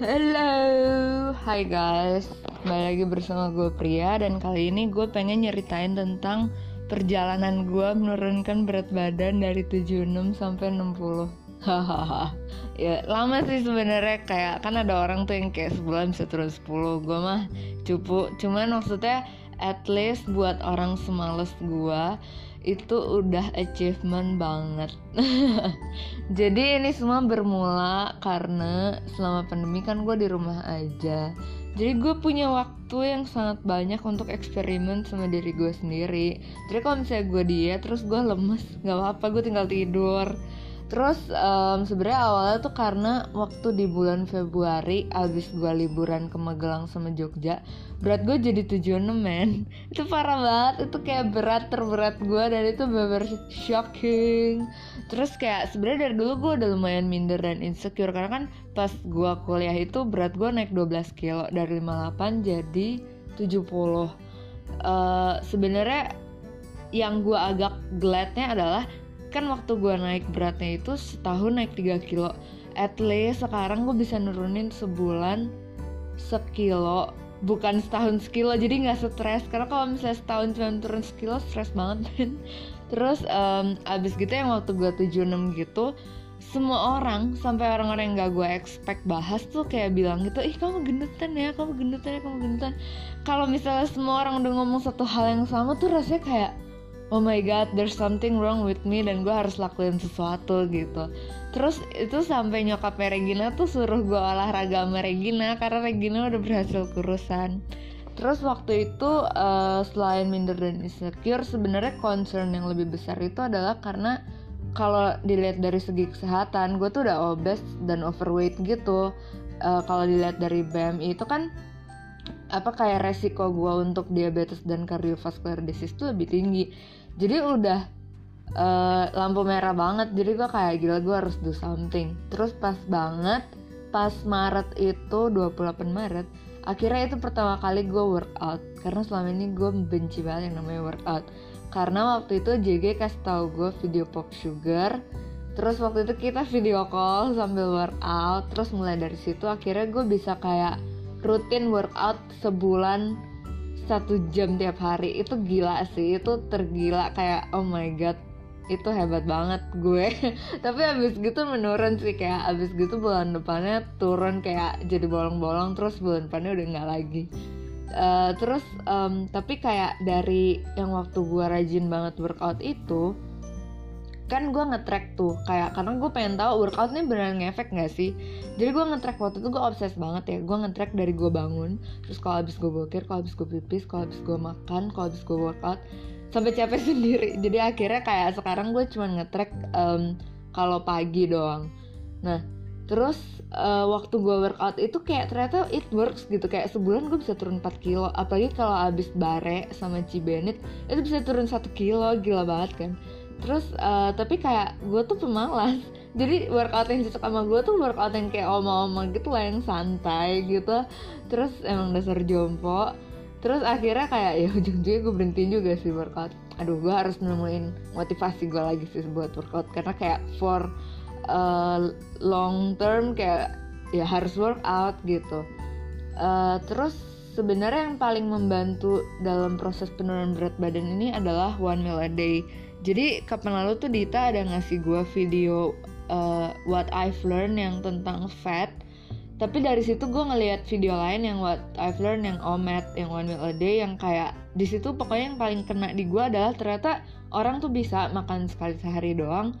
Halo, hai guys. Kembali lagi bersama gue Pria Dan kali ini gue pengen nyeritain tentang Perjalanan gue menurunkan berat badan dari 76 sampai 60 Hahaha. Ya lama sih sebenarnya. Kayak Kan ada orang tuh yang kayak sebulan bisa turun 10 Gue mah cupu. Cuman maksudnya at least buat orang semales gue itu udah achievement banget. Jadi ini semua bermula karena selama pandemi kan gue di rumah aja. Jadi gue punya waktu yang sangat banyak untuk eksperimen sama diri gue sendiri. Jadi kalau misalnya gue diet terus gue lemes gak apa-apa gue tinggal tidur Terus um, sebenarnya awalnya tuh karena waktu di bulan Februari abis gue liburan ke Magelang sama Jogja berat gue jadi 76 men. Itu parah banget itu kayak berat terberat gue dan itu bener shocking. Terus kayak sebenarnya dari dulu gue udah lumayan minder dan insecure karena kan pas gue kuliah itu berat gue naik 12 kilo dari 58 jadi 70 uh, sebenarnya yang gue agak gladnya adalah kan waktu gue naik beratnya itu setahun naik 3 kilo. At least sekarang gue bisa nurunin sebulan sekilo bukan setahun sekilo jadi nggak stres. Karena kalau misalnya setahun cuma turun sekilo stres banget kan terus um, abis gitu yang waktu gue 76 gitu semua orang sampai orang-orang yang gak gue expect bahas tuh kayak bilang gitu ih kamu gendutan ya kamu gendutan ya kamu gendutan. Kalau misalnya semua orang udah ngomong satu hal yang sama tuh rasanya kayak oh my god there's something wrong with me dan gue harus lakuin sesuatu gitu. Terus itu sampai nyokap Regina tuh suruh gue olahraga sama Regina karena Regina udah berhasil kurusan. Terus waktu itu uh, selain minder dan insecure sebenarnya concern yang lebih besar itu adalah karena kalau dilihat dari segi kesehatan gue tuh udah obes dan overweight gitu. Uh, kalau dilihat dari BMI itu kan apa kayak resiko gue untuk diabetes dan cardiovascular disease tuh lebih tinggi jadi udah uh, lampu merah banget. Jadi gue kayak gila gue harus do something. Terus pas banget pas Maret itu 28 Maret akhirnya itu pertama kali gue workout. Karena selama ini gue benci banget yang namanya workout. Karena waktu itu JG kasih tau gue video pop sugar. Terus waktu itu kita video call sambil workout. Terus mulai dari situ akhirnya gue bisa kayak rutin workout sebulan satu jam tiap hari itu gila sih itu tergila kayak oh my god itu hebat banget gue. Tapi abis gitu menurun sih kayak abis gitu bulan depannya turun kayak jadi bolong-bolong terus bulan depannya udah nggak lagi. Uh, terus um, tapi kayak dari yang waktu gue rajin banget workout itu kan gue nge-track tuh kayak karena gue pengen tahu workout ini beneran ngefek gak sih? Jadi gue nge-track waktu itu gue obses banget ya gue nge-track dari gue bangun terus kalau habis gue bokir kalau habis gue pipis kalau habis gue makan kalau habis gue workout sampai capek sendiri. Jadi akhirnya kayak sekarang gue cuma nge-track um, kalau pagi doang. Nah terus uh, waktu gue workout itu kayak ternyata it works gitu kayak sebulan gue bisa turun 4 kilo apalagi kalau abis bare sama Cibenit itu bisa turun satu kilo gila banget kan terus uh, tapi kayak gue tuh pemalas. Jadi workout yang cocok sama gue tuh workout yang kayak oma-oma gitu lah yang santai gitu. Terus emang dasar jompo. Terus akhirnya kayak ya ujung-ujungnya gue berhenti juga sih workout. Aduh gue harus nemuin motivasi gue lagi sih buat workout. Karena kayak for uh, long term kayak ya harus workout gitu. Uh, terus sebenarnya yang paling membantu dalam proses penurunan berat badan ini adalah one meal a day jadi kapan lalu tuh Dita ada ngasih gue video uh, what I've learned yang tentang fat. Tapi dari situ gue ngeliat video lain yang what I've learned yang omet yang one meal a day yang kayak di situ pokoknya yang paling kena di gue adalah ternyata orang tuh bisa makan sekali sehari doang.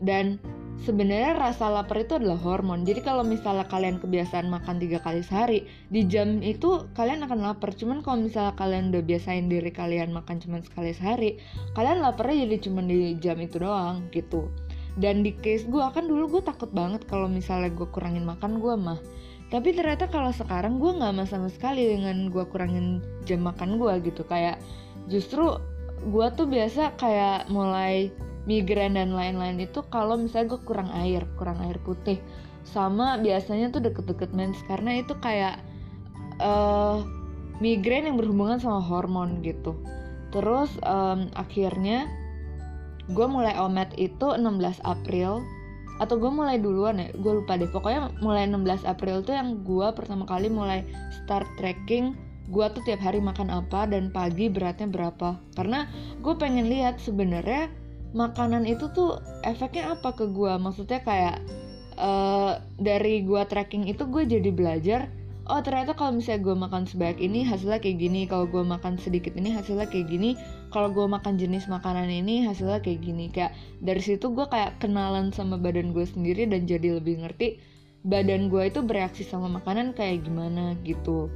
Dan sebenarnya rasa lapar itu adalah hormon. Jadi kalau misalnya kalian kebiasaan makan tiga kali sehari, di jam itu kalian akan lapar. Cuman kalau misalnya kalian udah biasain diri kalian makan cuma sekali sehari, kalian laparnya jadi cuma di jam itu doang gitu. Dan di case gue kan dulu gue takut banget kalau misalnya gue kurangin makan gue mah. Tapi ternyata kalau sekarang gue nggak mah sama sekali dengan gue kurangin jam makan gue gitu. Kayak justru gue tuh biasa kayak mulai migrain dan lain-lain itu kalau misalnya gue kurang air kurang air putih. Sama biasanya tuh deket-deket mens karena itu kayak uh, migrain yang berhubungan sama hormon gitu. Terus um, akhirnya gue mulai omet itu 16 April atau gue mulai duluan ya gue lupa deh. Pokoknya mulai 16 April tuh yang gue pertama kali mulai start tracking gue tuh tiap hari makan apa dan pagi beratnya berapa. Karena gue pengen lihat sebenarnya makanan itu tuh efeknya apa ke gue maksudnya kayak uh, dari gue tracking itu gue jadi belajar oh ternyata kalau misalnya gue makan sebanyak ini hasilnya kayak gini kalau gue makan sedikit ini hasilnya kayak gini kalau gue makan jenis makanan ini hasilnya kayak gini. Kayak dari situ gue kayak kenalan sama badan gue sendiri dan jadi lebih ngerti badan gue itu bereaksi sama makanan kayak gimana gitu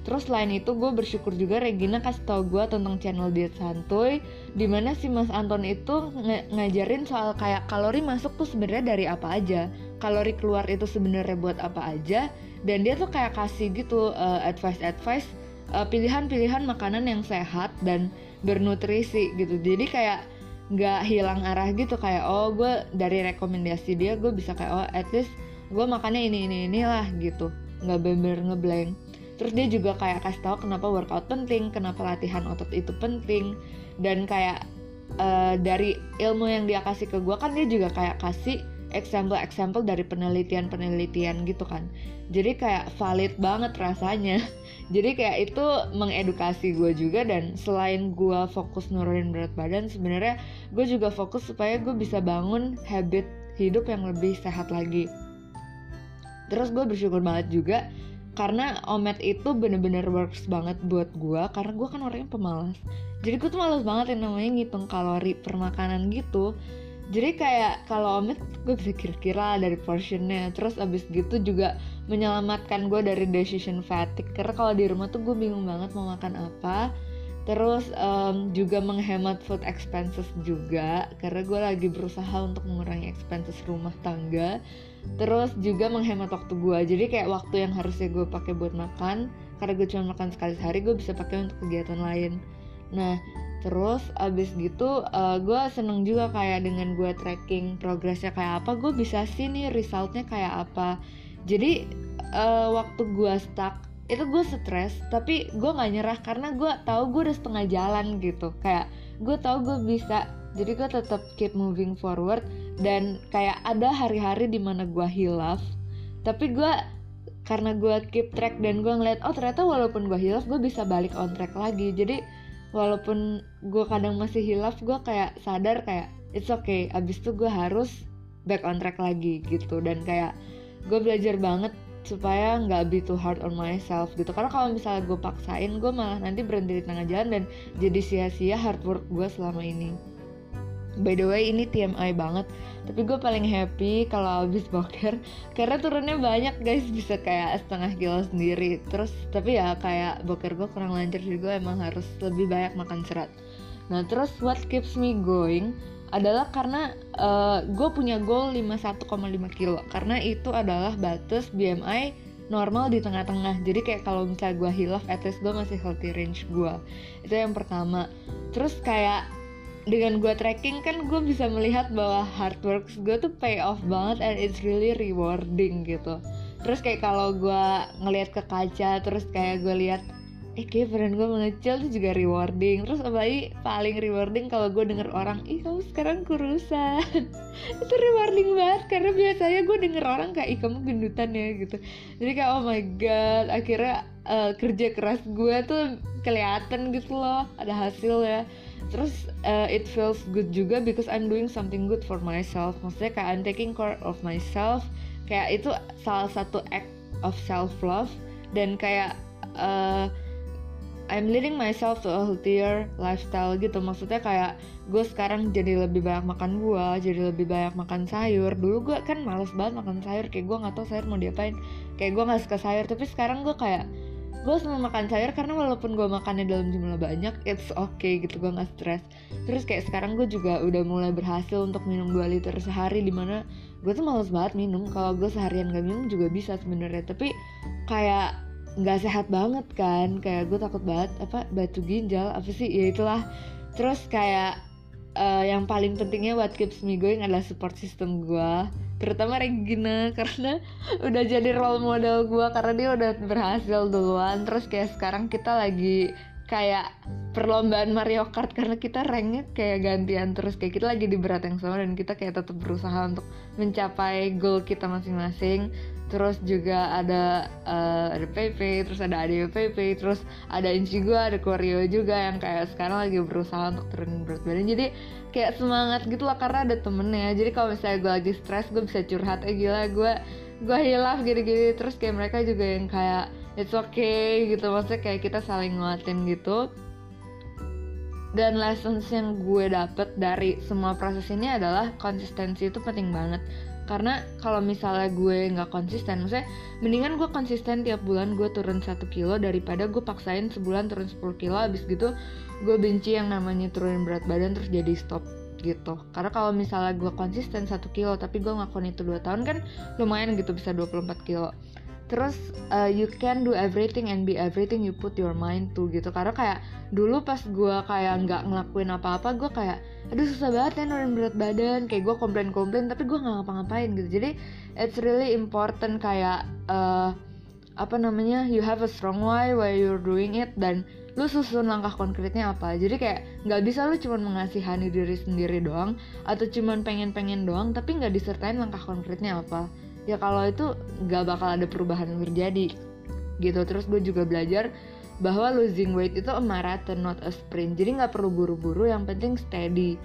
Terus selain itu gue bersyukur juga Regina kasih tau gue tentang channel diet santuy Di mana si Mas Anton itu ng ngajarin soal kayak kalori masuk tuh sebenarnya dari apa aja. Kalori keluar itu sebenarnya buat apa aja dan dia tuh kayak kasih gitu uh, advice advice uh, pilihan-pilihan makanan yang sehat dan bernutrisi gitu. Jadi kayak nggak hilang arah gitu kayak oh gue dari rekomendasi dia gue bisa kayak oh at least gue makannya ini ini inilah gitu. Nggak bener ngeblank terus dia juga kayak kasih tau kenapa workout penting kenapa latihan otot itu penting. Dan kayak uh, dari ilmu yang dia kasih ke gue kan dia juga kayak kasih example-example dari penelitian-penelitian gitu kan. Jadi kayak valid banget rasanya. Jadi kayak itu mengedukasi gue juga dan selain gue fokus nurunin berat badan sebenarnya gue juga fokus supaya gue bisa bangun habit hidup yang lebih sehat lagi. Terus gue bersyukur banget juga karena omet itu bener-bener works banget buat gue karena gue kan orangnya pemalas. Jadi gue tuh males banget yang namanya ngitung kalori per makanan gitu. Jadi kayak kalau omet gue bisa kira-kira dari portionnya. Terus abis gitu juga menyelamatkan gue dari decision fatigue. Karena kalau di rumah tuh gue bingung banget mau makan apa terus um, juga menghemat food expenses juga karena gue lagi berusaha untuk mengurangi expenses rumah tangga. Terus juga menghemat waktu gue jadi kayak waktu yang harusnya gue pakai buat makan karena gue cuma makan sekali sehari gue bisa pakai untuk kegiatan lain. Nah terus abis gitu uh, eh, gue seneng juga kayak dengan gue tracking progresnya kayak apa gue bisa sih nih resultnya kayak apa. Jadi uh, waktu gue stuck itu gue stres tapi gue nggak nyerah karena gue tahu gue udah setengah jalan gitu. Kayak gue tahu gue bisa jadi gue tetap keep moving forward. Dan kayak ada hari-hari di mana gue hilaf tapi gue karena gue keep track dan gue ngeliat oh ternyata walaupun gue hilaf gue bisa balik on track lagi. Jadi walaupun gue kadang masih hilaf gue kayak sadar kayak it's okay abis itu gue harus back on track lagi gitu. Dan kayak gue belajar banget supaya nggak be too hard on myself gitu. Karena kalau misalnya gue paksain gue malah nanti berhenti di tengah jalan dan jadi sia-sia hard work gue selama ini. By the way ini TMI banget. Tapi gue paling happy kalau habis boker karena turunnya banyak guys. Bisa kayak setengah kilo sendiri. Terus tapi ya kayak boker gue kurang lancar juga emang harus lebih banyak makan serat. Nah terus what keeps me going adalah karena uh, gue punya goal 51,5 kilo. Karena itu adalah batas BMI normal di tengah-tengah. Jadi kayak kalau misalnya gue hilaf at least gue masih healthy range gue itu yang pertama. Terus kayak dengan gue tracking kan gue bisa melihat bahwa hard work gue tuh pay off banget and it's really rewarding gitu. Terus kayak kalau gue ngelihat ke kaca terus kayak gue lihat eh kayak badan gue mengecil tuh juga rewarding. Terus apalagi paling rewarding kalau gue denger orang ih kamu sekarang kurusan. Itu rewarding banget karena biasanya gue denger orang kayak ih kamu gendutan ya gitu. Jadi kayak oh my god. Akhirnya uh, kerja keras gue tuh kelihatan gitu loh ada hasil ya terus uh, it feels good juga because I'm doing something good for myself. Maksudnya kayak I'm taking care of myself. Kayak itu salah satu act of self love dan kayak uh, I'm leading myself to a healthier lifestyle gitu. Maksudnya kayak gue sekarang jadi lebih banyak makan buah jadi lebih banyak makan sayur. Dulu gue kan males banget makan sayur kayak gue nggak tahu sayur mau diapain. Kayak gue nggak suka sayur tapi sekarang gue kayak gue seneng makan sayur karena walaupun gue makannya dalam jumlah banyak it's okay gitu gue nggak stres. Terus kayak sekarang gue juga udah mulai berhasil untuk minum 2 liter sehari di mana gue tuh males banget minum. Kalau gue seharian gak minum juga bisa sebenarnya. Tapi kayak nggak sehat banget kan. Kayak gue takut banget apa batu ginjal apa sih? Ya itulah. Terus kayak uh, yang paling pentingnya what keeps me going adalah support system gue terutama Regina karena udah jadi role model gue karena dia udah berhasil duluan. Terus kayak sekarang kita lagi kayak perlombaan Mario Kart karena kita ranknya kayak gantian terus kayak kita lagi di berat yang sama dan kita kayak tetap berusaha untuk mencapai goal kita masing-masing. Terus juga ada uh, ada PP terus ada Ade PP terus ada Inci gue ada Koreo juga yang kayak sekarang lagi berusaha untuk turunin berat badan. Jadi kayak semangat gitu lah karena ada temennya. Jadi kalau misalnya gue lagi stres gue bisa curhat eh gila gue gue hilaf gini-gini. Terus kayak mereka juga yang kayak it's okay gitu. Maksudnya kayak kita saling nguatin gitu. Dan lessons yang gue dapet dari semua proses ini adalah konsistensi itu penting banget. Karena kalau misalnya gue nggak konsisten maksudnya mendingan gue konsisten tiap bulan gue turun satu kilo daripada gue paksain sebulan turun 10 kilo. Abis gitu gue benci yang namanya turunin berat badan terus jadi stop gitu. Karena kalau misalnya gue konsisten satu kilo tapi gue ngakon itu dua tahun kan lumayan gitu bisa 24 kilo terus uh, you can do everything and be everything you put your mind to gitu. Karena kayak dulu pas gue kayak nggak ngelakuin apa-apa gue kayak aduh susah banget ya nurunin berat badan. Kayak gue komplain-komplain tapi gue nggak ngapa-ngapain gitu. Jadi it's really important kayak uh, apa namanya you have a strong why why you're doing it dan lu susun langkah konkretnya apa. Jadi kayak nggak bisa lu cuma mengasihani diri sendiri doang atau cuma pengen-pengen doang tapi nggak disertain langkah konkretnya apa ya kalau itu nggak bakal ada perubahan yang terjadi gitu. Terus gue juga belajar bahwa losing weight itu a marathon not a sprint. Jadi nggak perlu buru-buru yang penting steady.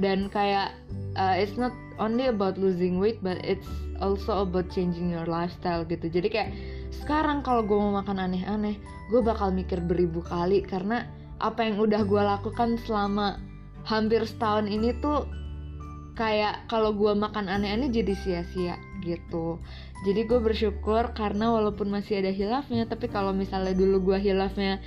Dan kayak uh, it's not only about losing weight but it's also about changing your lifestyle gitu. Jadi kayak sekarang kalau gue mau makan aneh-aneh gue bakal mikir beribu kali. Karena apa yang udah gue lakukan selama hampir setahun ini tuh kayak kalau gue makan aneh-aneh jadi sia-sia gitu jadi gue bersyukur karena walaupun masih ada hilafnya tapi kalau misalnya dulu gue hilafnya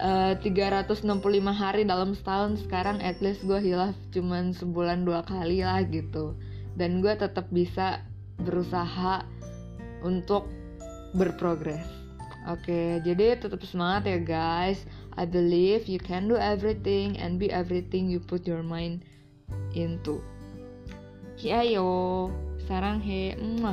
uh, 365 hari dalam setahun sekarang at least gue hilaf cuman sebulan dua kali lah gitu dan gue tetap bisa berusaha untuk berprogres Oke, jadi tetap semangat ya guys. I believe you can do everything and be everything you put your mind into. Hiayo, sarang he, mwah.